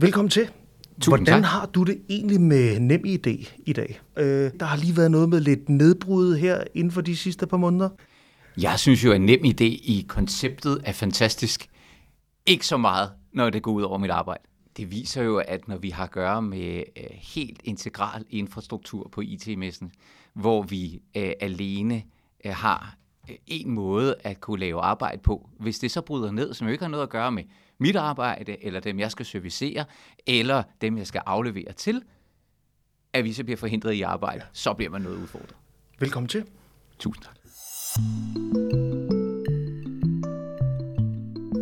Velkommen til. Tusind Hvordan tak. har du det egentlig med nem idé i dag? Øh, der har lige været noget med lidt nedbrud her inden for de sidste par måneder. Jeg synes jo, at nem idé i konceptet er fantastisk. Ikke så meget, når det går ud over mit arbejde. Det viser jo, at når vi har at gøre med øh, helt integral infrastruktur på IT-messen, hvor vi øh, alene øh, har en måde at kunne lave arbejde på. Hvis det så bryder ned, som jo ikke har noget at gøre med mit arbejde, eller dem, jeg skal servicere, eller dem, jeg skal aflevere til, at vi så bliver forhindret i arbejde, så bliver man noget udfordret. Velkommen til. Tusind tak.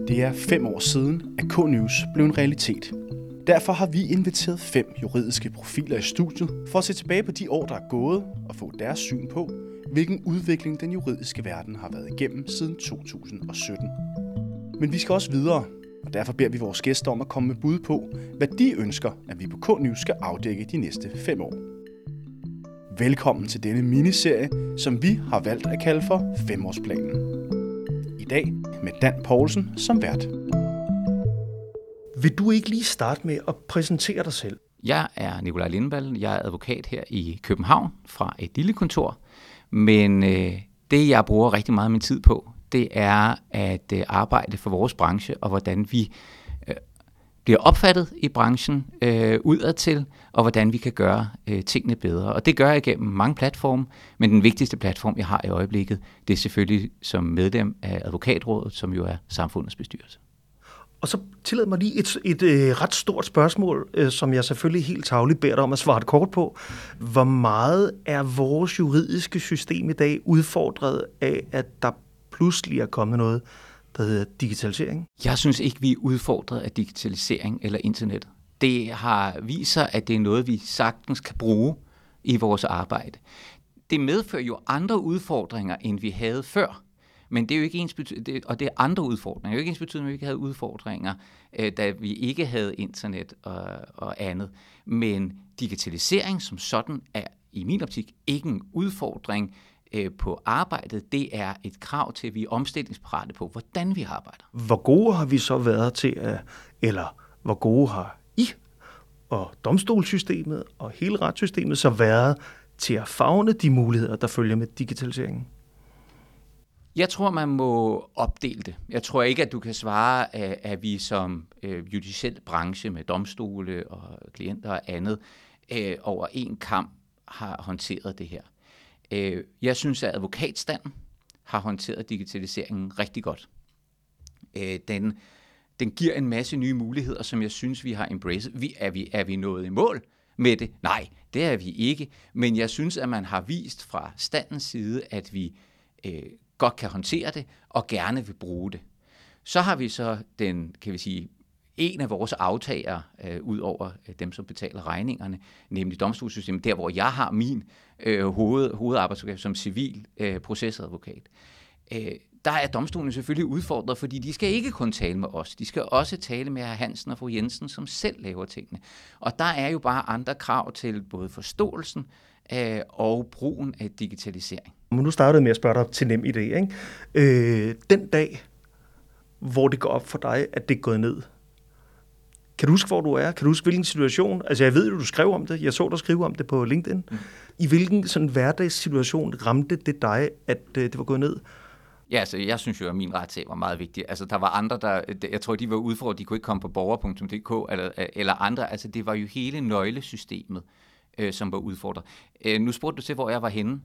Det er fem år siden, at K-News blev en realitet. Derfor har vi inviteret fem juridiske profiler i studiet for at se tilbage på de år, der er gået, og få deres syn på, hvilken udvikling den juridiske verden har været igennem siden 2017. Men vi skal også videre, og derfor beder vi vores gæster om at komme med bud på, hvad de ønsker, at vi på K-News skal afdække de næste fem år. Velkommen til denne miniserie, som vi har valgt at kalde for Femårsplanen. I dag med Dan Poulsen som vært. Vil du ikke lige starte med at præsentere dig selv? Jeg er Nikolaj Lindvall. Jeg er advokat her i København fra et lille kontor. Men øh, det, jeg bruger rigtig meget af min tid på, det er at øh, arbejde for vores branche, og hvordan vi øh, bliver opfattet i branchen øh, udadtil, og hvordan vi kan gøre øh, tingene bedre. Og det gør jeg gennem mange platforme, men den vigtigste platform, jeg har i øjeblikket, det er selvfølgelig som medlem af Advokatrådet, som jo er samfundets bestyrelse. Og så tillad mig lige et, et øh, ret stort spørgsmål, øh, som jeg selvfølgelig helt tavligt beder dig om at svare et kort på. Hvor meget er vores juridiske system i dag udfordret af, at der pludselig er kommet noget, der hedder digitalisering? Jeg synes ikke, vi er udfordret af digitalisering eller internet. Det har vist sig, at det er noget, vi sagtens kan bruge i vores arbejde. Det medfører jo andre udfordringer, end vi havde før. Men det er jo ikke ens det, og det er andre udfordringer. Det er jo ikke ens betydning, at vi ikke havde udfordringer, øh, da vi ikke havde internet og, og andet. Men digitalisering som sådan er i min optik ikke en udfordring øh, på arbejdet. Det er et krav til, at vi er omstillingsparate på, hvordan vi arbejder. Hvor gode har vi så været til at, eller hvor gode har I og domstolssystemet og hele retssystemet så været til at fagne de muligheder, der følger med digitaliseringen? Jeg tror, man må opdele det. Jeg tror ikke, at du kan svare, at, at vi som øh, judiciel branche med domstole og klienter og andet øh, over en kamp har håndteret det her. Øh, jeg synes, at advokatstanden har håndteret digitaliseringen rigtig godt. Øh, den, den giver en masse nye muligheder, som jeg synes, vi har embraced. Vi, er, vi, er vi nået i mål med det? Nej, det er vi ikke. Men jeg synes, at man har vist fra standens side, at vi øh, godt kan håndtere det, og gerne vil bruge det. Så har vi så den, kan vi sige, en af vores aftagere, øh, ud over øh, dem, som betaler regningerne, nemlig domstolssystemet, der hvor jeg har min øh, hoved, hovedarbejdsopgave som civil øh, procesadvokat. Øh, der er domstolen selvfølgelig udfordret, fordi de skal ikke kun tale med os. De skal også tale med hr. Hansen og fru Jensen, som selv laver tingene. Og der er jo bare andre krav til både forståelsen øh, og brugen af digitalisering. Men nu startede med at spørge dig til nem idé. Ikke? Øh, den dag, hvor det går op for dig, at det er gået ned, kan du huske, hvor du er? Kan du huske, hvilken situation? Altså, jeg ved jo, du skrev om det. Jeg så dig skrive om det på LinkedIn. Mm. I hvilken sådan hverdagssituation ramte det dig, at øh, det var gået ned? Ja, altså, jeg synes jo, at min retssag var meget vigtig. Altså, der var andre, der, jeg tror, de var udfordret, de kunne ikke komme på borger.dk eller, eller andre. Altså, det var jo hele nøglesystemet, øh, som var udfordret. Øh, nu spurgte du til, hvor jeg var henne.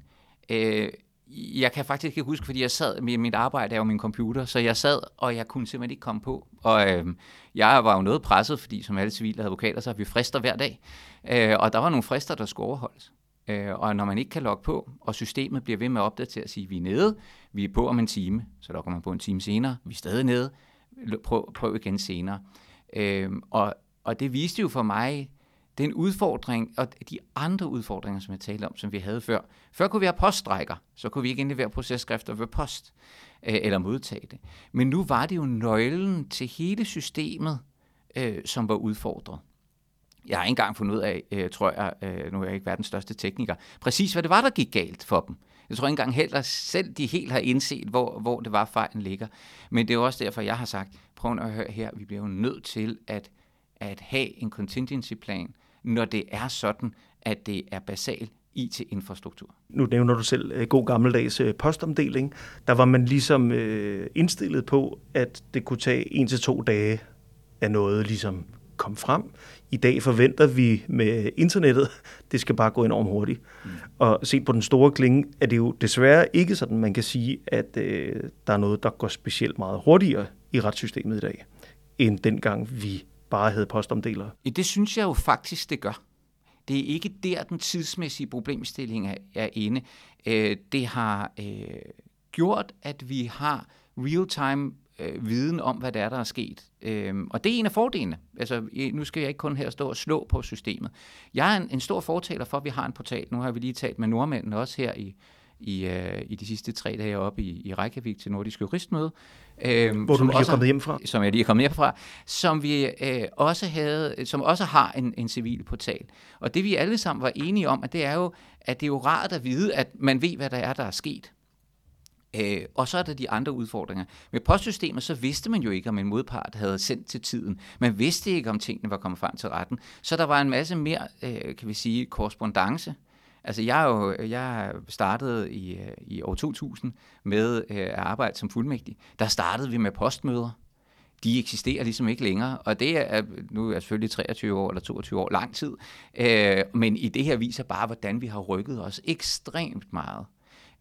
Øh, jeg kan faktisk ikke huske, fordi jeg sad, med mit arbejde er jo min computer, så jeg sad, og jeg kunne simpelthen ikke komme på. Og øh, jeg var jo noget presset, fordi som alle civile advokater, så har vi frister hver dag. Øh, og der var nogle frister, der skulle overholdes. Øh, og når man ikke kan logge på, og systemet bliver ved med at opdatere og sige, vi er nede, vi er på om en time, så logger man på en time senere, vi er stadig nede, prøv, prøv igen senere. Øh, og, og det viste jo for mig, det er en udfordring, og de andre udfordringer, som jeg talte om, som vi havde før. Før kunne vi have poststrækker, så kunne vi ikke indlevere processkrifter ved post, øh, eller modtage det. Men nu var det jo nøglen til hele systemet, øh, som var udfordret. Jeg har ikke engang fundet ud af, øh, tror jeg, øh, nu er jeg ikke verdens største tekniker, præcis hvad det var, der gik galt for dem. Jeg tror ikke engang heller selv, de helt har indset, hvor, hvor det var, fejlen ligger. Men det er også derfor, jeg har sagt, prøv at høre her, vi bliver jo nødt til at at have en contingency plan, når det er sådan, at det er basal IT-infrastruktur. Nu nævner du selv uh, god gammeldags uh, postomdeling. Der var man ligesom uh, indstillet på, at det kunne tage en til to dage af noget ligesom kom frem. I dag forventer vi med internettet, det skal bare gå enormt hurtigt. Mm. Og set på den store klinge, er det jo desværre ikke sådan, man kan sige, at øh, der er noget, der går specielt meget hurtigere i retssystemet i dag, end dengang vi bare postomdeler. postomdelere. Det synes jeg jo faktisk, det gør. Det er ikke der, den tidsmæssige problemstilling er, inde. Øh, det har øh, gjort, at vi har real-time øh, viden om, hvad der er, der er sket. Øhm, og det er en af fordelene. Altså, nu skal jeg ikke kun her stå og slå på systemet. Jeg er en, en stor fortaler for, at vi har en portal. Nu har vi lige talt med nordmændene også her i, i, øh, i de sidste tre dage oppe i, i Reykjavik til Nordisk Juristmøde. Øhm, Hvor du lige er kommet hjem fra. Som jeg lige er kommet hjem fra. Som vi øh, også havde, som også har en, en civil portal. Og det vi alle sammen var enige om, at det er jo, at det er jo rart at vide, at man ved, hvad der er, der er sket. Øh, og så er der de andre udfordringer. Med postsystemet, så vidste man jo ikke, om en modpart havde sendt til tiden. Man vidste ikke, om tingene var kommet frem til retten. Så der var en masse mere, øh, kan vi sige, korrespondence. Altså jeg, er jo, jeg startede i, i år 2000 med øh, at arbejde som fuldmægtig. Der startede vi med postmøder. De eksisterer ligesom ikke længere, og det er, nu er jeg selvfølgelig 23 år eller 22 år, lang tid, øh, men i det her viser bare, hvordan vi har rykket os ekstremt meget.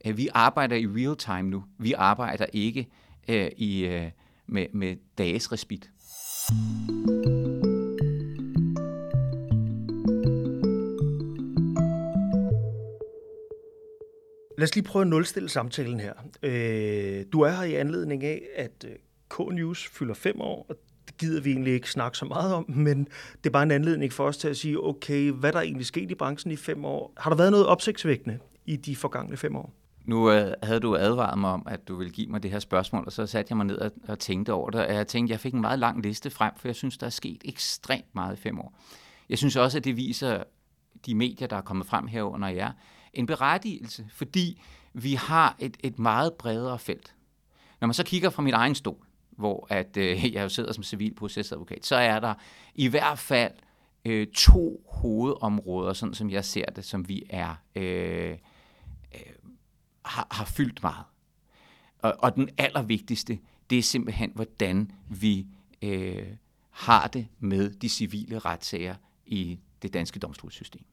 Øh, vi arbejder i real time nu. Vi arbejder ikke øh, i, øh, med, med dages respit. Lad os lige prøve at nulstille samtalen her. Øh, du er her i anledning af, at øh, K-News fylder fem år, og det gider vi egentlig ikke snakke så meget om, men det er bare en anledning for os til at sige, okay, hvad der er egentlig sket i branchen i fem år? Har der været noget opsigtsvækkende i de forgangne fem år? Nu øh, havde du advaret mig om, at du ville give mig det her spørgsmål, og så satte jeg mig ned og, og tænkte over det. Og jeg tænkte, jeg fik en meget lang liste frem, for jeg synes, der er sket ekstremt meget i fem år. Jeg synes også, at det viser de medier, der er kommet frem herunder jer, en berettigelse, fordi vi har et, et meget bredere felt. Når man så kigger fra min egen stol, hvor at, øh, jeg jo sidder som civilprocesadvokat, så er der i hvert fald øh, to hovedområder, sådan som jeg ser det, som vi er øh, øh, har, har fyldt meget. Og, og den allervigtigste, det er simpelthen, hvordan vi øh, har det med de civile retssager i det danske domstolssystem.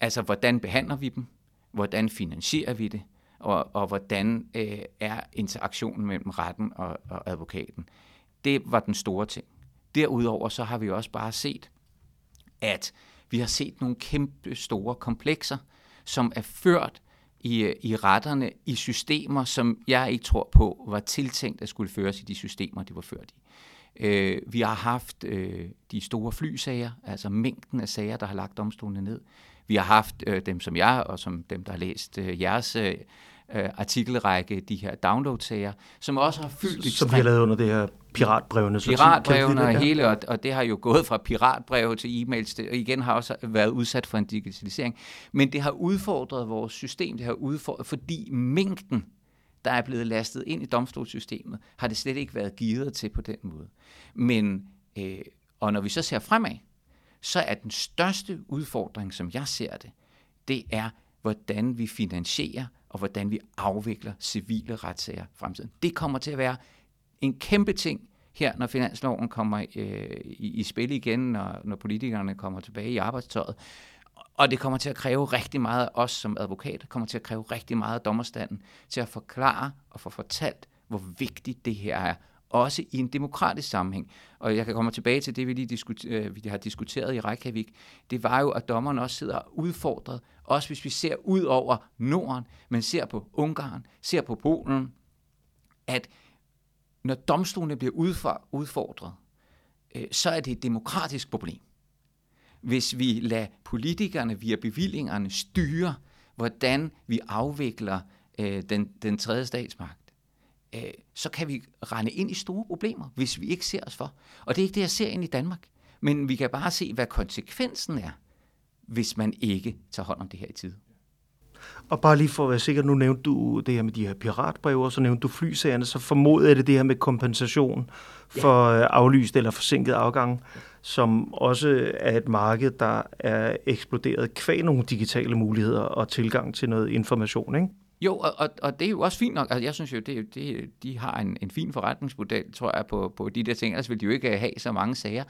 Altså, hvordan behandler vi dem? Hvordan finansierer vi det? Og, og hvordan øh, er interaktionen mellem retten og, og advokaten? Det var den store ting. Derudover så har vi også bare set, at vi har set nogle kæmpe store komplekser, som er ført i, øh, i retterne i systemer, som jeg ikke tror på var tiltænkt at skulle føres i de systemer, de var ført i. Øh, vi har haft øh, de store flysager, altså mængden af sager, der har lagt domstolene ned. Vi har haft øh, dem som jeg, og som dem, der har læst øh, jeres øh, øh, artikelrække, de her download-sager, som også har fyldt Som vi har lavet under det her piratbrevene. Piratbrevene og hele, og, og det har jo gået fra piratbreve til e-mails, og igen har også været udsat for en digitalisering. Men det har udfordret vores system, det har udfordret, fordi mængden, der er blevet lastet ind i domstolssystemet, har det slet ikke været givet til på den måde. Men, øh, og når vi så ser fremad, så er den største udfordring, som jeg ser det, det er, hvordan vi finansierer og hvordan vi afvikler civile retssager i fremtiden. Det kommer til at være en kæmpe ting her, når finansloven kommer øh, i, i spil igen, når, når politikerne kommer tilbage i arbejdstøjet. Og det kommer til at kræve rigtig meget af os som advokater, kommer til at kræve rigtig meget af dommerstanden til at forklare og få fortalt, hvor vigtigt det her er, også i en demokratisk sammenhæng. Og jeg kan komme tilbage til det, vi lige diskuter, øh, vi har diskuteret i Reykjavik. Det var jo, at dommerne også sidder udfordret, også hvis vi ser ud over Norden, men ser på Ungarn, ser på Polen, at når domstolene bliver udfordret, øh, så er det et demokratisk problem. Hvis vi lader politikerne via bevillingerne styre, hvordan vi afvikler øh, den, den tredje statsmagt, øh, så kan vi rende ind i store problemer, hvis vi ikke ser os for. Og det er ikke det, jeg ser ind i Danmark. Men vi kan bare se, hvad konsekvensen er, hvis man ikke tager hånd om det her i tid. Og bare lige for at være sikker, nu nævnte du det her med de her piratbreve, og så nævnte du flysagerne, så formoder jeg det det her med kompensation for ja. aflyst eller forsinket afgang, som også er et marked, der er eksploderet kvæg nogle digitale muligheder og tilgang til noget information, ikke? Jo, og, og, og det er jo også fint nok. Altså, jeg synes jo, det, det, de har en, en fin forretningsmodel, tror jeg, på, på de der ting. Ellers vil de jo ikke have så mange sager.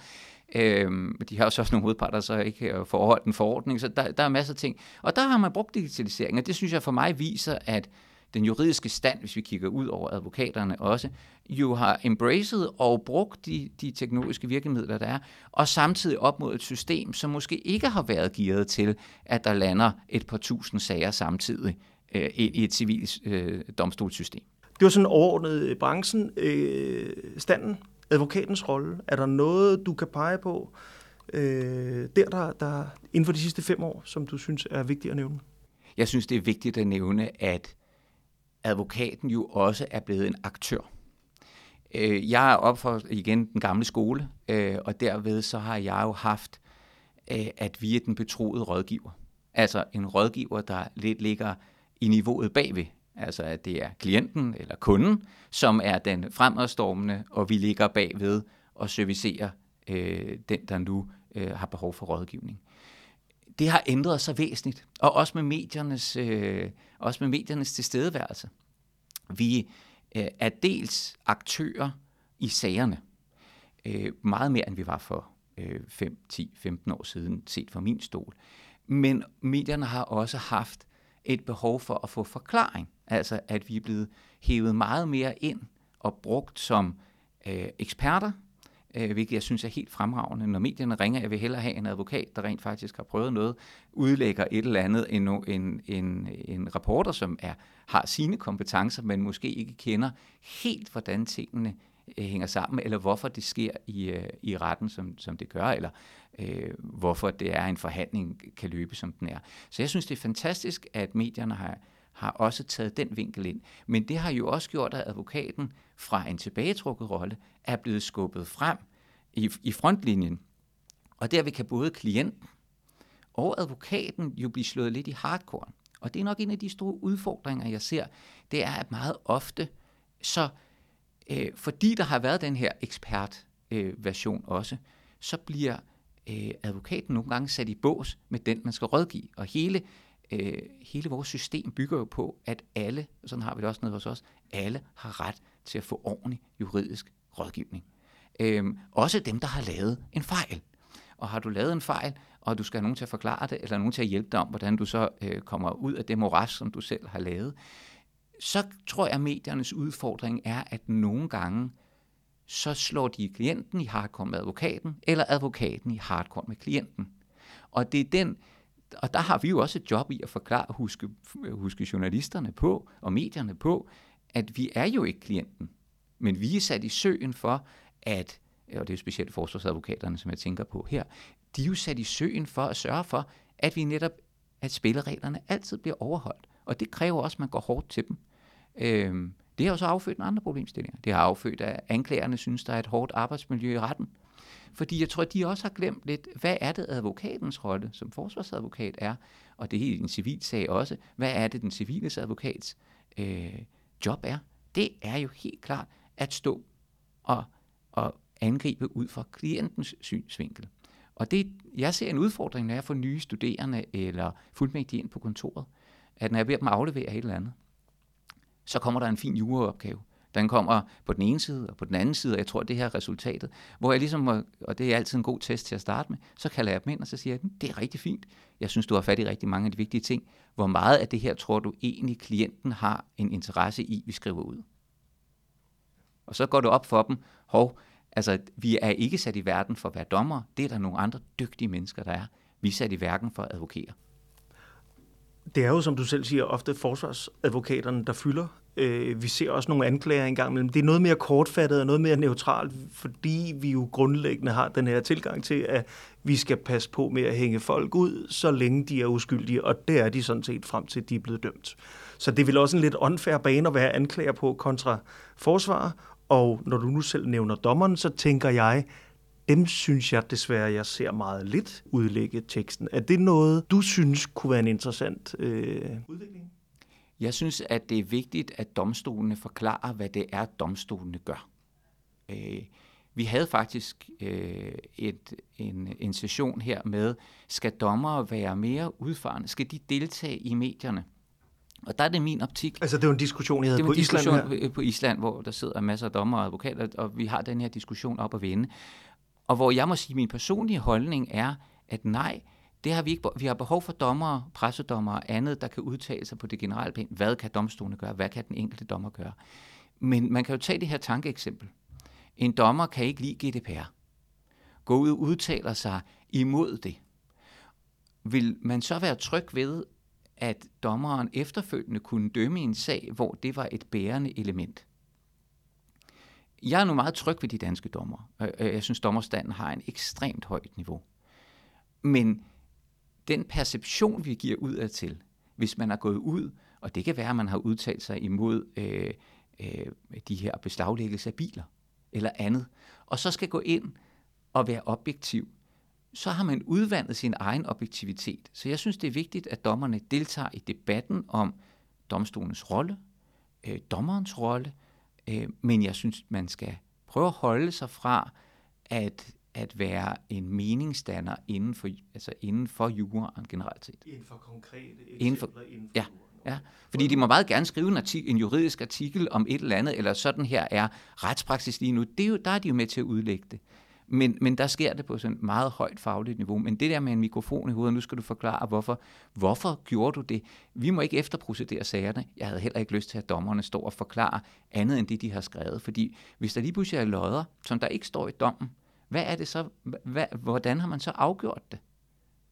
Øhm, de har jo så også nogle hovedparter, så ikke forholdt en forordning, så der, der er masser af ting. Og der har man brugt digitalisering, og det synes jeg for mig viser, at den juridiske stand, hvis vi kigger ud over advokaterne også, jo har embraced og brugt de, de teknologiske virkemidler, der er, og samtidig op mod et system, som måske ikke har været gearet til, at der lander et par tusind sager samtidig øh, i et civilt øh, domstolssystem. Det var sådan overordnet branchen, øh, standen, advokatens rolle. Er der noget, du kan pege på øh, der, der, der inden for de sidste fem år, som du synes er vigtigt at nævne? Jeg synes, det er vigtigt at nævne, at advokaten jo også er blevet en aktør. Øh, jeg er op for igen den gamle skole, øh, og derved så har jeg jo haft, øh, at vi er den betroede rådgiver. Altså en rådgiver, der lidt ligger i niveauet bagved. Altså at det er klienten eller kunden, som er den fremadstormende, og vi ligger bagved og servicerer øh, den, der nu øh, har behov for rådgivning. Det har ændret sig væsentligt, og også med mediernes, øh, også med mediernes tilstedeværelse. Vi øh, er dels aktører i sagerne, øh, meget mere end vi var for øh, 5, 10, 15 år siden, set fra min stol. Men medierne har også haft et behov for at få forklaring. Altså at vi er blevet hævet meget mere ind og brugt som øh, eksperter, øh, hvilket jeg synes er helt fremragende. Når medierne ringer, jeg vil hellere have en advokat, der rent faktisk har prøvet noget, udlægger et eller andet, end en, en, en reporter, som er, har sine kompetencer, men måske ikke kender helt, hvordan tingene Øh, hænger sammen, eller hvorfor det sker i, øh, i retten, som, som det gør, eller øh, hvorfor det er en forhandling kan løbe, som den er. Så jeg synes, det er fantastisk, at medierne har, har også taget den vinkel ind. Men det har jo også gjort, at advokaten fra en tilbagetrukket rolle er blevet skubbet frem i, i frontlinjen. Og derved kan både klienten og advokaten jo blive slået lidt i hardcore. Og det er nok en af de store udfordringer, jeg ser, det er, at meget ofte, så øh, fordi der har været den her ekspert-version øh, også, så bliver øh, advokaten nogle gange sat i bås med den, man skal rådgive. Og hele, øh, hele vores system bygger jo på, at alle, sådan har vi det også nede hos os, alle har ret til at få ordentlig juridisk rådgivning. Øh, også dem, der har lavet en fejl. Og har du lavet en fejl, og du skal have nogen til at forklare det, eller nogen til at hjælpe dig om, hvordan du så øh, kommer ud af det moras, som du selv har lavet, så tror jeg, at mediernes udfordring er, at nogle gange, så slår de klienten i hardcore med advokaten, eller advokaten i hardcore med klienten. Og det er den, og der har vi jo også et job i at forklare huske, huske journalisterne på, og medierne på, at vi er jo ikke klienten, men vi er sat i søen for, at, og det er jo specielt forsvarsadvokaterne, som jeg tænker på her, de er jo sat i søen for at sørge for, at vi netop, at spillereglerne altid bliver overholdt. Og det kræver også, at man går hårdt til dem. Øhm, det har jo så affødt med andre problemstillinger. Det har affødt, at anklagerne synes, der er et hårdt arbejdsmiljø i retten. Fordi jeg tror, de også har glemt lidt, hvad er det advokatens rolle som forsvarsadvokat er, og det er en civil sag også, hvad er det den civile advokats øh, job er? Det er jo helt klart at stå og, og angribe ud fra klientens synsvinkel. Og det, jeg ser en udfordring, når jeg får nye studerende eller fuldmægtige ind på kontoret, at når jeg beder dem aflevere et eller andet, så kommer der en fin juraopgave. Den kommer på den ene side og på den anden side, og jeg tror, det her er resultatet. Hvor jeg ligesom, og det er altid en god test til at starte med, så kalder jeg dem ind, og så siger jeg, hm, det er rigtig fint. Jeg synes, du har fat i rigtig mange af de vigtige ting. Hvor meget af det her tror du egentlig, klienten har en interesse i, vi skriver ud? Og så går det op for dem, hov, altså vi er ikke sat i verden for at være dommer, det er der nogle andre dygtige mennesker, der er. Vi er sat i verden for at advokere. Det er jo, som du selv siger, ofte forsvarsadvokaterne, der fylder. Øh, vi ser også nogle anklager engang imellem. Det er noget mere kortfattet og noget mere neutralt, fordi vi jo grundlæggende har den her tilgang til, at vi skal passe på med at hænge folk ud, så længe de er uskyldige, og det er de sådan set frem til, at de er blevet dømt. Så det vil også en lidt unfair bane at være anklager på kontra forsvar, og når du nu selv nævner dommeren, så tænker jeg, dem synes jeg desværre, jeg ser meget lidt udlægge teksten. Er det noget, du synes kunne være en interessant øh, udvikling? Jeg synes, at det er vigtigt, at domstolene forklarer, hvad det er, domstolene gør. Øh, vi havde faktisk øh, et, en, en session her med, skal dommere være mere udfarende? Skal de deltage i medierne? Og der er det min optik. Altså det var en diskussion, jeg havde på Island Island her. på Island, hvor der sidder masser af dommer og advokater, og vi har den her diskussion op at vende. Og hvor jeg må sige, at min personlige holdning er, at nej, det har vi ikke. Vi har behov for dommere, pressedommere og andet, der kan udtale sig på det generelle plan. Hvad kan domstolene gøre? Hvad kan den enkelte dommer gøre? Men man kan jo tage det her tankeeksempel. En dommer kan ikke lide GDPR. Gå ud og udtaler sig imod det. Vil man så være tryg ved, at dommeren efterfølgende kunne dømme i en sag, hvor det var et bærende element? Jeg er nu meget tryg ved de danske dommer. Øh, øh, jeg synes, dommerstanden har en ekstremt højt niveau. Men den perception, vi giver ud af til, hvis man er gået ud, og det kan være, at man har udtalt sig imod øh, øh, de her beslaglæggelser af biler, eller andet, og så skal gå ind og være objektiv, så har man udvandet sin egen objektivitet. Så jeg synes, det er vigtigt, at dommerne deltager i debatten om domstolens rolle, øh, dommerens rolle, øh, men jeg synes, man skal prøve at holde sig fra at, at være en meningsdanner inden for, altså inden for juraen generelt set. Inden for konkrete Inden for- inden for ja. Ja, fordi de må meget gerne skrive en, artikel, en juridisk artikel om et eller andet, eller sådan her er retspraksis lige nu. Det er jo, der er de jo med til at udlægge det. Men, men der sker det på sådan et meget højt fagligt niveau. Men det der med en mikrofon i hovedet, nu skal du forklare, hvorfor, hvorfor gjorde du det? Vi må ikke efterprocedere sagerne. Jeg havde heller ikke lyst til, at dommerne står og forklarer andet end det, de har skrevet. Fordi hvis der lige pludselig er lodder, som der ikke står i dommen, hvad er det så, hvad, hvordan har man så afgjort det?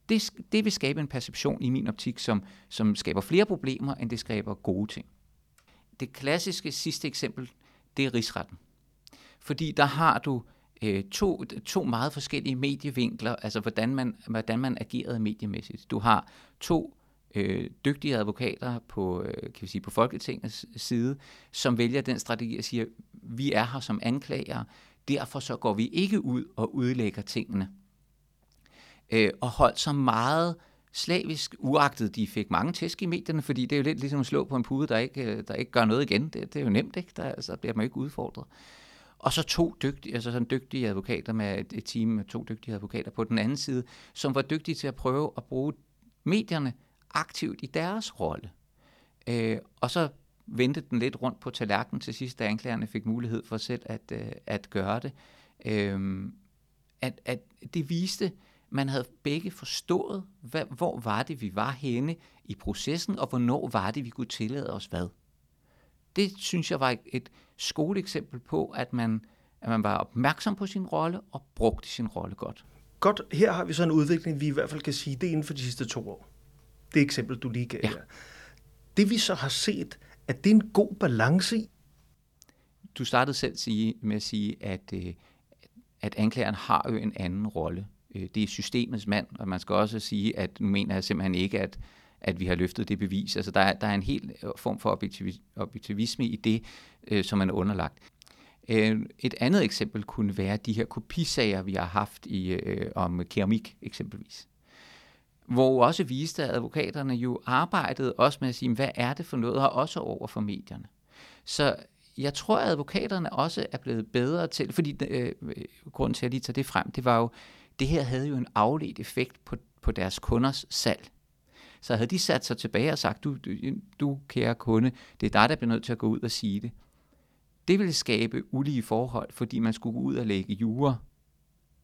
det, det vil skabe en perception i min optik, som, som skaber flere problemer, end det skaber gode ting. Det klassiske sidste eksempel, det er rigsretten. Fordi der har du øh, to, to meget forskellige medievinkler, altså hvordan man, hvordan man agerede mediemæssigt. Du har to øh, dygtige advokater på, øh, kan vi sige, på Folketingets side, som vælger den strategi og siger, vi er her som anklager, derfor så går vi ikke ud og udlægger tingene øh, og holdt så meget slavisk, uagtet de fik mange tæsk i medierne, fordi det er jo lidt ligesom at slå på en pude, der ikke, øh, der ikke gør noget igen. Det, det er jo nemt, ikke? Der, altså, bliver man ikke udfordret. Og så to dygtige, altså sådan dygtige advokater med et, et team med to dygtige advokater på den anden side, som var dygtige til at prøve at bruge medierne aktivt i deres rolle. Øh, og så vendte den lidt rundt på tallerkenen til sidst, da anklagerne fik mulighed for selv at, øh, at gøre det. Øh, at, at det viste, man havde begge forstået, hvad, hvor var det, vi var henne i processen, og hvornår var det, vi kunne tillade os hvad. Det synes jeg var et, et skoleeksempel på, at man, at man var opmærksom på sin rolle og brugte sin rolle godt. Godt, her har vi så en udvikling, vi i hvert fald kan sige, det er inden for de sidste to år. Det eksempel, du lige gav Ja. her. Det vi så har set, at det er en god balance i, Du startede selv sige, med at sige, at, øh, at anklageren har jo en anden rolle. Øh, Det er systemets mand, og man skal også sige, at nu mener jeg simpelthen ikke, at, at vi har løftet det bevis. Altså der er, der er en helt øh, form for objektivisme i det, øh, som man er underlagt. Øh, Et andet eksempel kunne være de her kopisager, vi har haft i, øh, om keramik eksempelvis. Hvor også viste, at advokaterne jo arbejdede også med at sige, hvad er det for noget, og også over for medierne. Så jeg tror, at advokaterne også er blevet bedre til, fordi øh, øh grunden til, at jeg lige tager det frem, det var jo, det her havde jo en afledt effekt på, på deres kunders salg. Så havde de sat sig tilbage og sagt, du, du, du kære kunde, det er dig, der bliver nødt til at gå ud og sige det. Det ville skabe ulige forhold, fordi man skulle gå ud og lægge jure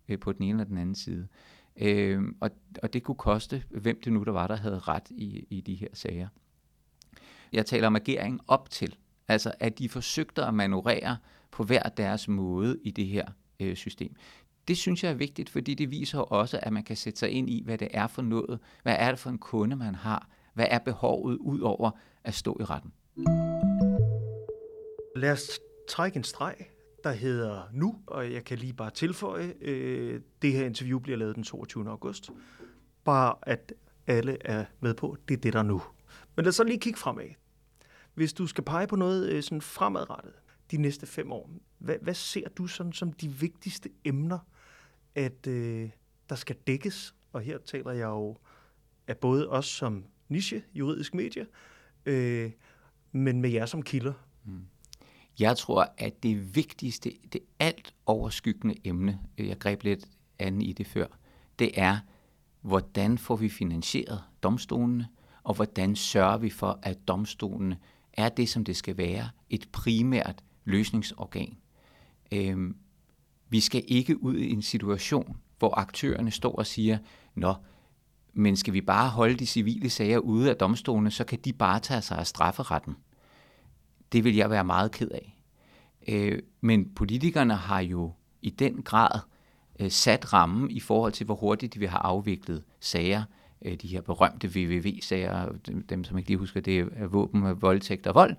øh, på den ene eller den anden side. Øh, og, og det kunne koste, hvem det nu der var, der havde ret i, i de her sager. Jeg taler om agering op til. Altså at de forsøgte at manøvrere på hver deres måde i det her øh, system. Det synes jeg er vigtigt, fordi det viser også, at man kan sætte sig ind i, hvad det er for noget. Hvad er det for en kunde, man har? Hvad er behovet ud over at stå i retten? Lad os trække en streg, der hedder nu, og jeg kan lige bare tilføje, øh, det her interview bliver lavet den 22. august. Bare at alle er med på, det er det der er nu. Men lad os så lige kigge fremad. Hvis du skal pege på noget øh, sådan fremadrettet de næste fem år, hvad, hvad ser du sådan som de vigtigste emner at øh, der skal dækkes, og her taler jeg jo af både os som niche, juridisk medie, øh, men med jer som kilder. Mm. Jeg tror, at det vigtigste, det alt overskyggende emne, øh, jeg greb lidt an i det før, det er, hvordan får vi finansieret domstolene, og hvordan sørger vi for, at domstolene er det, som det skal være, et primært løsningsorgan. Øhm, vi skal ikke ud i en situation, hvor aktørerne står og siger, nå, men skal vi bare holde de civile sager ude af domstolene, så kan de bare tage sig af strafferetten. Det vil jeg være meget ked af. Øh, men politikerne har jo i den grad øh, sat rammen i forhold til, hvor hurtigt de vil have afviklet sager. Øh, de her berømte VVV-sager, dem som ikke lige husker, det er våben, voldtægt og vold,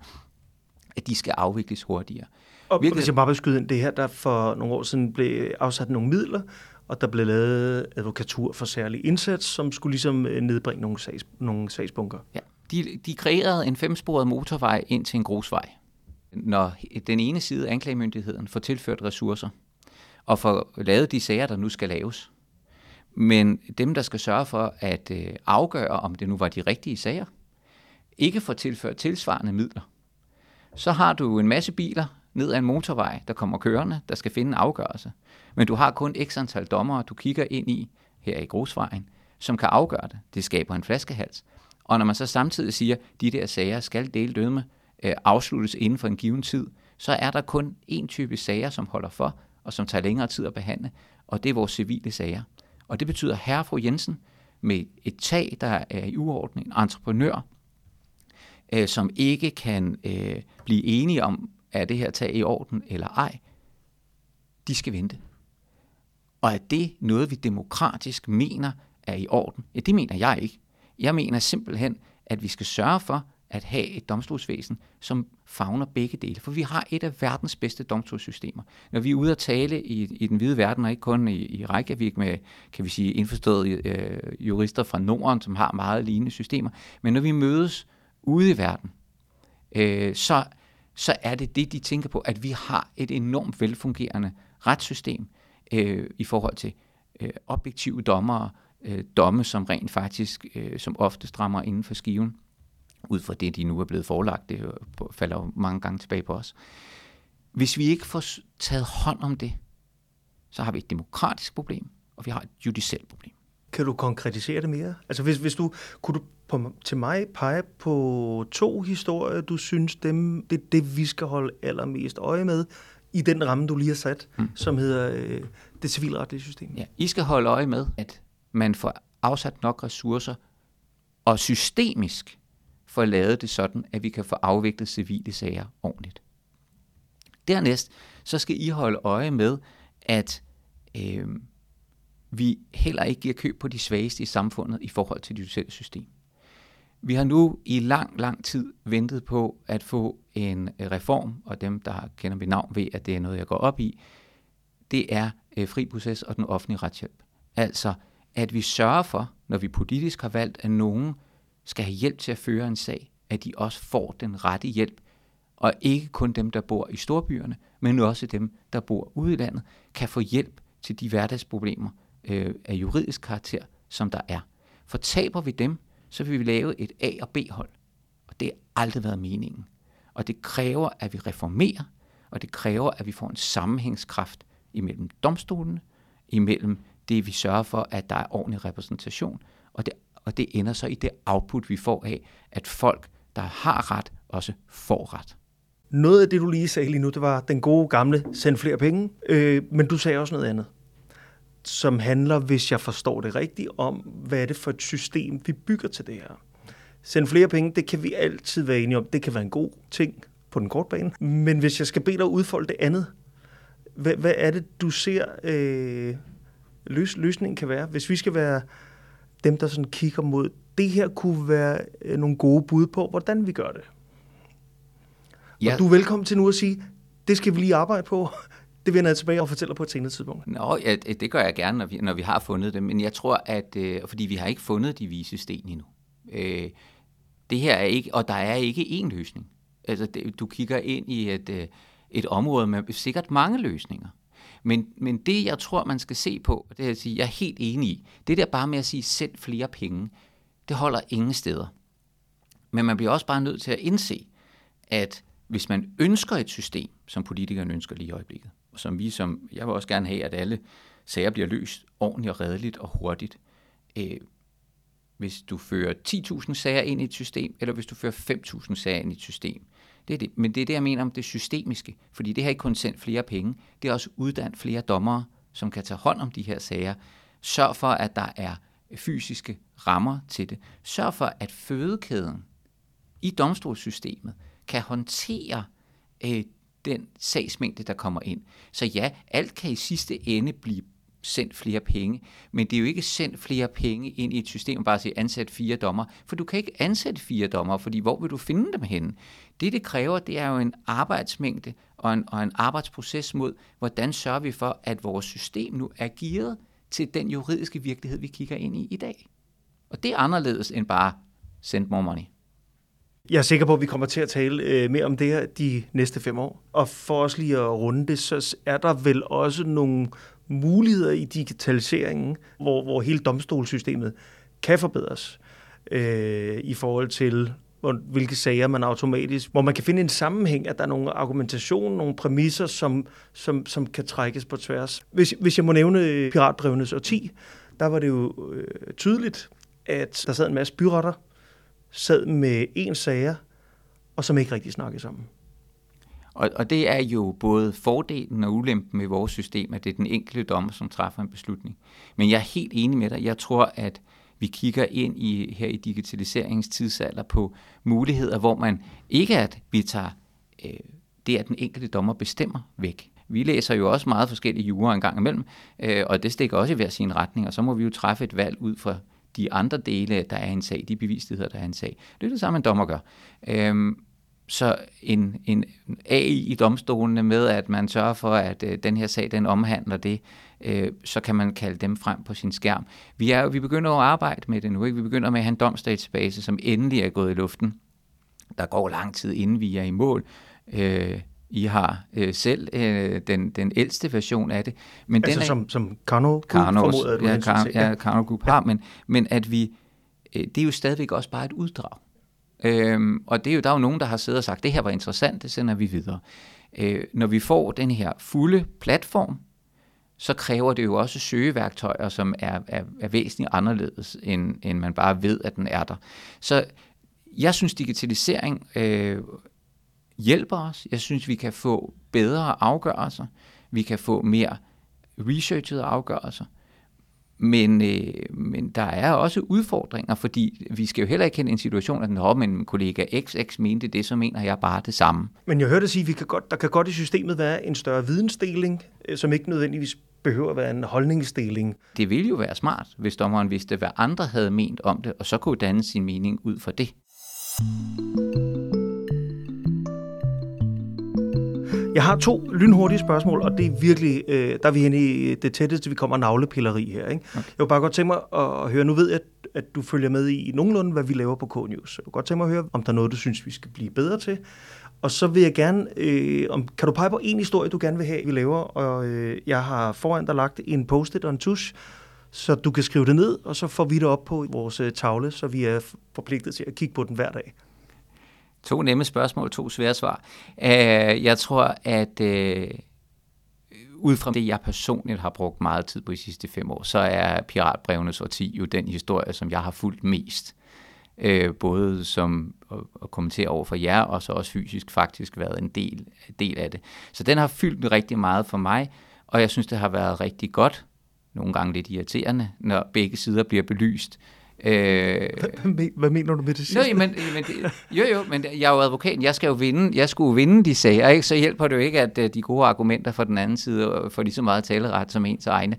at de skal afvikles hurtigere. Og Virkelig, hvis jeg bare vil skyde ind, det her, der for nogle år siden blev afsat nogle midler, og der blev lavet advokatur for særlig indsats, som skulle ligesom øh, nedbringe nogle, sags, nogle sagsbunker. Ja, de, de kreerede en femsporet motorvej ind til en grusvej. Når den ene side af anklagemyndigheden får tilført ressourcer, og får lavet de sager, der nu skal laves. Men dem, der skal sørge for at øh, afgøre, om det nu var de rigtige sager, ikke får tilført tilsvarende midler. Så har du en masse biler ned ad en motorvej, der kommer kørende, der skal finde en afgørelse. Men du har kun x antal dommere, du kigger ind i her i grusvejen, som kan afgøre det. Det skaber en flaskehals. Og når man så samtidig siger, at de der sager skal dele dødme øh, afsluttes inden for en given tid, så er der kun én type sager, som holder for, og som tager længere tid at behandle, og det er vores civile sager. Og det betyder herre og fru Jensen med et tag, der er i uorden, en entreprenør, øh, som ikke kan øh, blive enige om, er det her tag i orden eller ej, de skal vente. Og er det noget, vi demokratisk mener er i orden? Ja, det mener jeg ikke. Jeg mener simpelthen, at vi skal sørge for, at have et domstolsvæsen, som fagner begge dele. For vi har et af verdens bedste domstolssystemer. Når vi er ude at tale i, i den hvide verden, og ikke kun i, i Reykjavik med, kan vi sige, indforståede øh, jurister fra Norden, som har meget lignende systemer, men når vi mødes ude i verden, øh, så, så er det det, de tænker på, at vi har et enormt velfungerende retssystem øh, i forhold til øh, objektive dommere, øh, domme, som rent faktisk, øh, som ofte strammer inden for skiven ud fra det, de nu er blevet forelagt. Det øh, falder jo mange gange tilbage på os. Hvis vi ikke får taget hånd om det, så har vi et demokratisk problem, og vi har et judicielt problem. Kan du konkretisere det mere? Altså hvis, hvis du, kunne du på, til mig pege på to historier, du synes, dem, det er det, vi skal holde allermest øje med, i den ramme, du lige har sat, hmm. som hedder øh, det civilretlige system? Ja, I skal holde øje med, at man får afsat nok ressourcer, og systemisk får lavet det sådan, at vi kan få afviklet civile sager ordentligt. Dernæst, så skal I holde øje med, at øh, vi heller ikke giver køb på de svageste i samfundet i forhold til det judicielle system. Vi har nu i lang, lang tid ventet på at få en øh, reform, og dem, der kender mit navn, ved, at det er noget, jeg går op i. Det er øh, fri proces og den offentlige retshjælp. Altså, at vi sørger for, når vi politisk har valgt, at nogen skal have hjælp til at føre en sag, at de også får den rette hjælp, og ikke kun dem, der bor i storbyerne, men også dem, der bor ude i landet, kan få hjælp til de hverdagsproblemer øh, af juridisk karakter, som der er. For taber vi dem, så vil vi lave et A- og B-hold. Og det har aldrig været meningen. Og det kræver, at vi reformerer, og det kræver, at vi får en sammenhængskraft imellem domstolene, imellem det, vi sørger for, at der er ordentlig repræsentation, og det og det ender så i det output, vi får af, at folk, der har ret, også får ret. Noget af det, du lige sagde lige nu, det var den gode gamle, send flere penge, øh, men du sagde også noget andet, som handler, hvis jeg forstår det rigtigt, om, hvad er det for et system, vi bygger til det her. Send flere penge, det kan vi altid være enige om. Det kan være en god ting på den korte bane. Men hvis jeg skal bede dig udfolde det andet, hvad, hvad er det, du ser øh, løs, løsningen kan være? Hvis vi skal være dem, der sådan kigger mod, det her kunne være øh, nogle gode bud på, hvordan vi gør det. Ja. Og du er velkommen til nu at sige, det skal vi lige arbejde på. Det vender jeg tilbage og fortæller på et senere tidspunkt. Nå, ja, det gør jeg gerne, når vi, når vi har fundet dem. Men jeg tror, at øh, fordi vi har ikke fundet de vise sten endnu. Øh, det her er ikke, og der er ikke én løsning. Altså, det, du kigger ind i et, øh, et område med sikkert mange løsninger. Men, men det, jeg tror, man skal se på, det er at sige, jeg er helt enig i, det der bare med at sige, send flere penge, det holder ingen steder. Men man bliver også bare nødt til at indse, at hvis man ønsker et system, som politikerne ønsker lige i øjeblikket, som vi som, jeg vil også gerne have, at alle sager bliver løst ordentligt og redeligt og hurtigt. Øh, hvis du fører 10.000 sager ind i et system, eller hvis du fører 5.000 sager ind i et system. Det er det. Men det er det, jeg mener om det systemiske. Fordi det har ikke kun sendt flere penge, det er også uddannet flere dommere, som kan tage hånd om de her sager. Sørg for, at der er fysiske rammer til det. Sørg for, at fødekæden i domstolssystemet kan håndtere øh, den sagsmængde, der kommer ind. Så ja, alt kan i sidste ende blive sendt flere penge, men det er jo ikke sendt flere penge ind i et system, bare at sige ansat fire dommer, for du kan ikke ansætte fire dommer, fordi hvor vil du finde dem henne? Det, det kræver, det er jo en arbejdsmængde og en, og en arbejdsproces mod, hvordan sørger vi for, at vores system nu er gearet til den juridiske virkelighed, vi kigger ind i i dag. Og det er anderledes end bare send more money. Jeg er sikker på, at vi kommer til at tale øh, mere om det her de næste fem år. Og for os lige at runde det, så er der vel også nogle muligheder i digitaliseringen, hvor, hvor hele domstolssystemet kan forbedres øh, i forhold til hvilke sager man automatisk, hvor man kan finde en sammenhæng, at der er nogle argumentation, nogle præmisser, som, som, som kan trækkes på tværs. Hvis, hvis jeg må nævne øh, piratbrevenes årti, der var det jo øh, tydeligt, at der sad en masse byretter, sad med en sager, og som ikke rigtig snakkede sammen. Og, og det er jo både fordelen og ulempen med vores system, at det er den enkelte dommer, som træffer en beslutning. Men jeg er helt enig med dig. Jeg tror, at vi kigger ind i her i digitaliseringstidsalder på muligheder, hvor man ikke at vi tager øh, det, at den enkelte dommer bestemmer væk. Vi læser jo også meget forskellige jure en gang imellem, øh, og det stikker også i hver sin retning, og så må vi jo træffe et valg ud fra de andre dele, der er en sag, de bevisligheder, der er en sag. Det er det samme, en dommer gør. Øhm, så en, en AI i domstolene med, at man sørger for, at øh, den her sag, den omhandler det, øh, så kan man kalde dem frem på sin skærm. Vi, er, vi begynder at arbejde med det nu. Ikke? Vi begynder med at have en domsdatabase, som endelig er gået i luften. Der går lang tid, inden vi er i mål. Øh, i har øh, selv øh, den, den ældste version af det. Men altså den er, som, som Karno Group formoder, du ja, Kar, ja, Karno Group har, men, men at vi, øh, det er jo stadigvæk også bare et uddrag. Øhm, og det er jo, der er jo nogen, der har siddet og sagt, det her var interessant, det sender vi videre. Øh, når vi får den her fulde platform, så kræver det jo også søgeværktøjer, som er, er, er væsentligt anderledes, end, end man bare ved, at den er der. Så jeg synes, digitalisering øh, hjælper os. Jeg synes, vi kan få bedre afgørelser. Vi kan få mere researchede afgørelser. Men, øh, men der er også udfordringer, fordi vi skal jo heller ikke kende en situation, at når min kollega XX mente det, så mener jeg bare det samme. Men jeg hørte sige, at vi kan godt, der kan godt i systemet være en større vidensdeling, øh, som ikke nødvendigvis behøver at være en holdningsdeling. Det ville jo være smart, hvis dommeren vidste, hvad andre havde ment om det, og så kunne danne sin mening ud for det. Jeg har to lynhurtige spørgsmål, og det er virkelig, øh, der er vi henne i det tætteste, vi kommer navlepilleri her. Ikke? Okay. Jeg vil bare godt tænke mig at høre, nu ved jeg, at du følger med i nogenlunde, hvad vi laver på K-News. Jeg vil godt tænke mig at høre, om der er noget, du synes, vi skal blive bedre til. Og så vil jeg gerne, øh, om, kan du pege på en historie, du gerne vil have, vi laver? Og øh, jeg har foran dig lagt en post-it og en tusch, så du kan skrive det ned, og så får vi det op på vores øh, tavle, så vi er forpligtet til at kigge på den hver dag. To nemme spørgsmål, to svære svar. Uh, jeg tror, at uh, ud fra det, jeg personligt har brugt meget tid på de sidste fem år, så er Piratbrevenes årti jo den historie, som jeg har fulgt mest. Uh, både som at, at kommentere over for jer, og så også fysisk faktisk været en del, del af det. Så den har fyldt rigtig meget for mig, og jeg synes, det har været rigtig godt, nogle gange lidt irriterende, når begge sider bliver belyst. Øh, hvad, hvad mener du med det sidste? Men, men jo, jo, men jeg er jo advokat, jeg skal jo vinde, jeg skulle vinde de sager, ikke? så hjælper det jo ikke, at øh, de gode argumenter fra den anden side får lige så meget taleret som ens egne.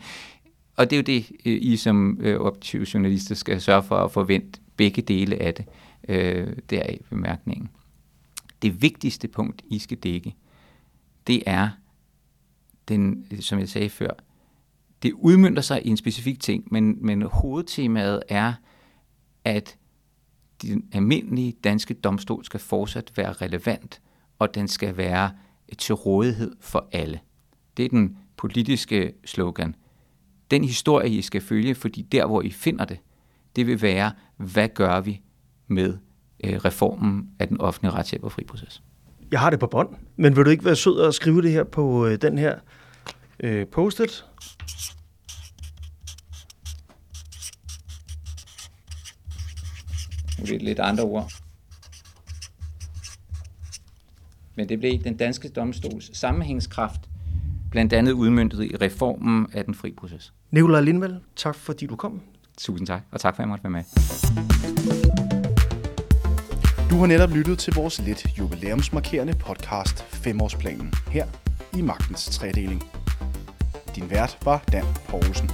Og det er jo det, øh, I som øh, optive journalister skal sørge for at forvente begge dele af det, øh, der i bemærkningen. Det vigtigste punkt, I skal dække, det er, den, som jeg sagde før, det udmyndter sig i en specifik ting, men, men hovedtemaet er, at den almindelige danske domstol skal fortsat være relevant, og den skal være øh, til rådighed for alle. Det er den politiske slogan, den historie, I skal følge, fordi der, hvor I finder det, det vil være, hvad gør vi med øh, reformen af den offentlige retshjælp og friproces? Jeg har det på bånd, men vil du ikke være sød at skrive det her på øh, den her øh, post-it? Det lidt andre ord. Men det blev den danske domstols sammenhængskraft, blandt andet udmyndtet i reformen af den fri proces. Nikolaj Lindvald, tak fordi du kom. Tusind tak, og tak for at jeg måtte være med. Du har netop lyttet til vores lidt jubilæumsmarkerende podcast 5-årsplanen her i Magtens Tredeling. Din vært var Dan Poulsen.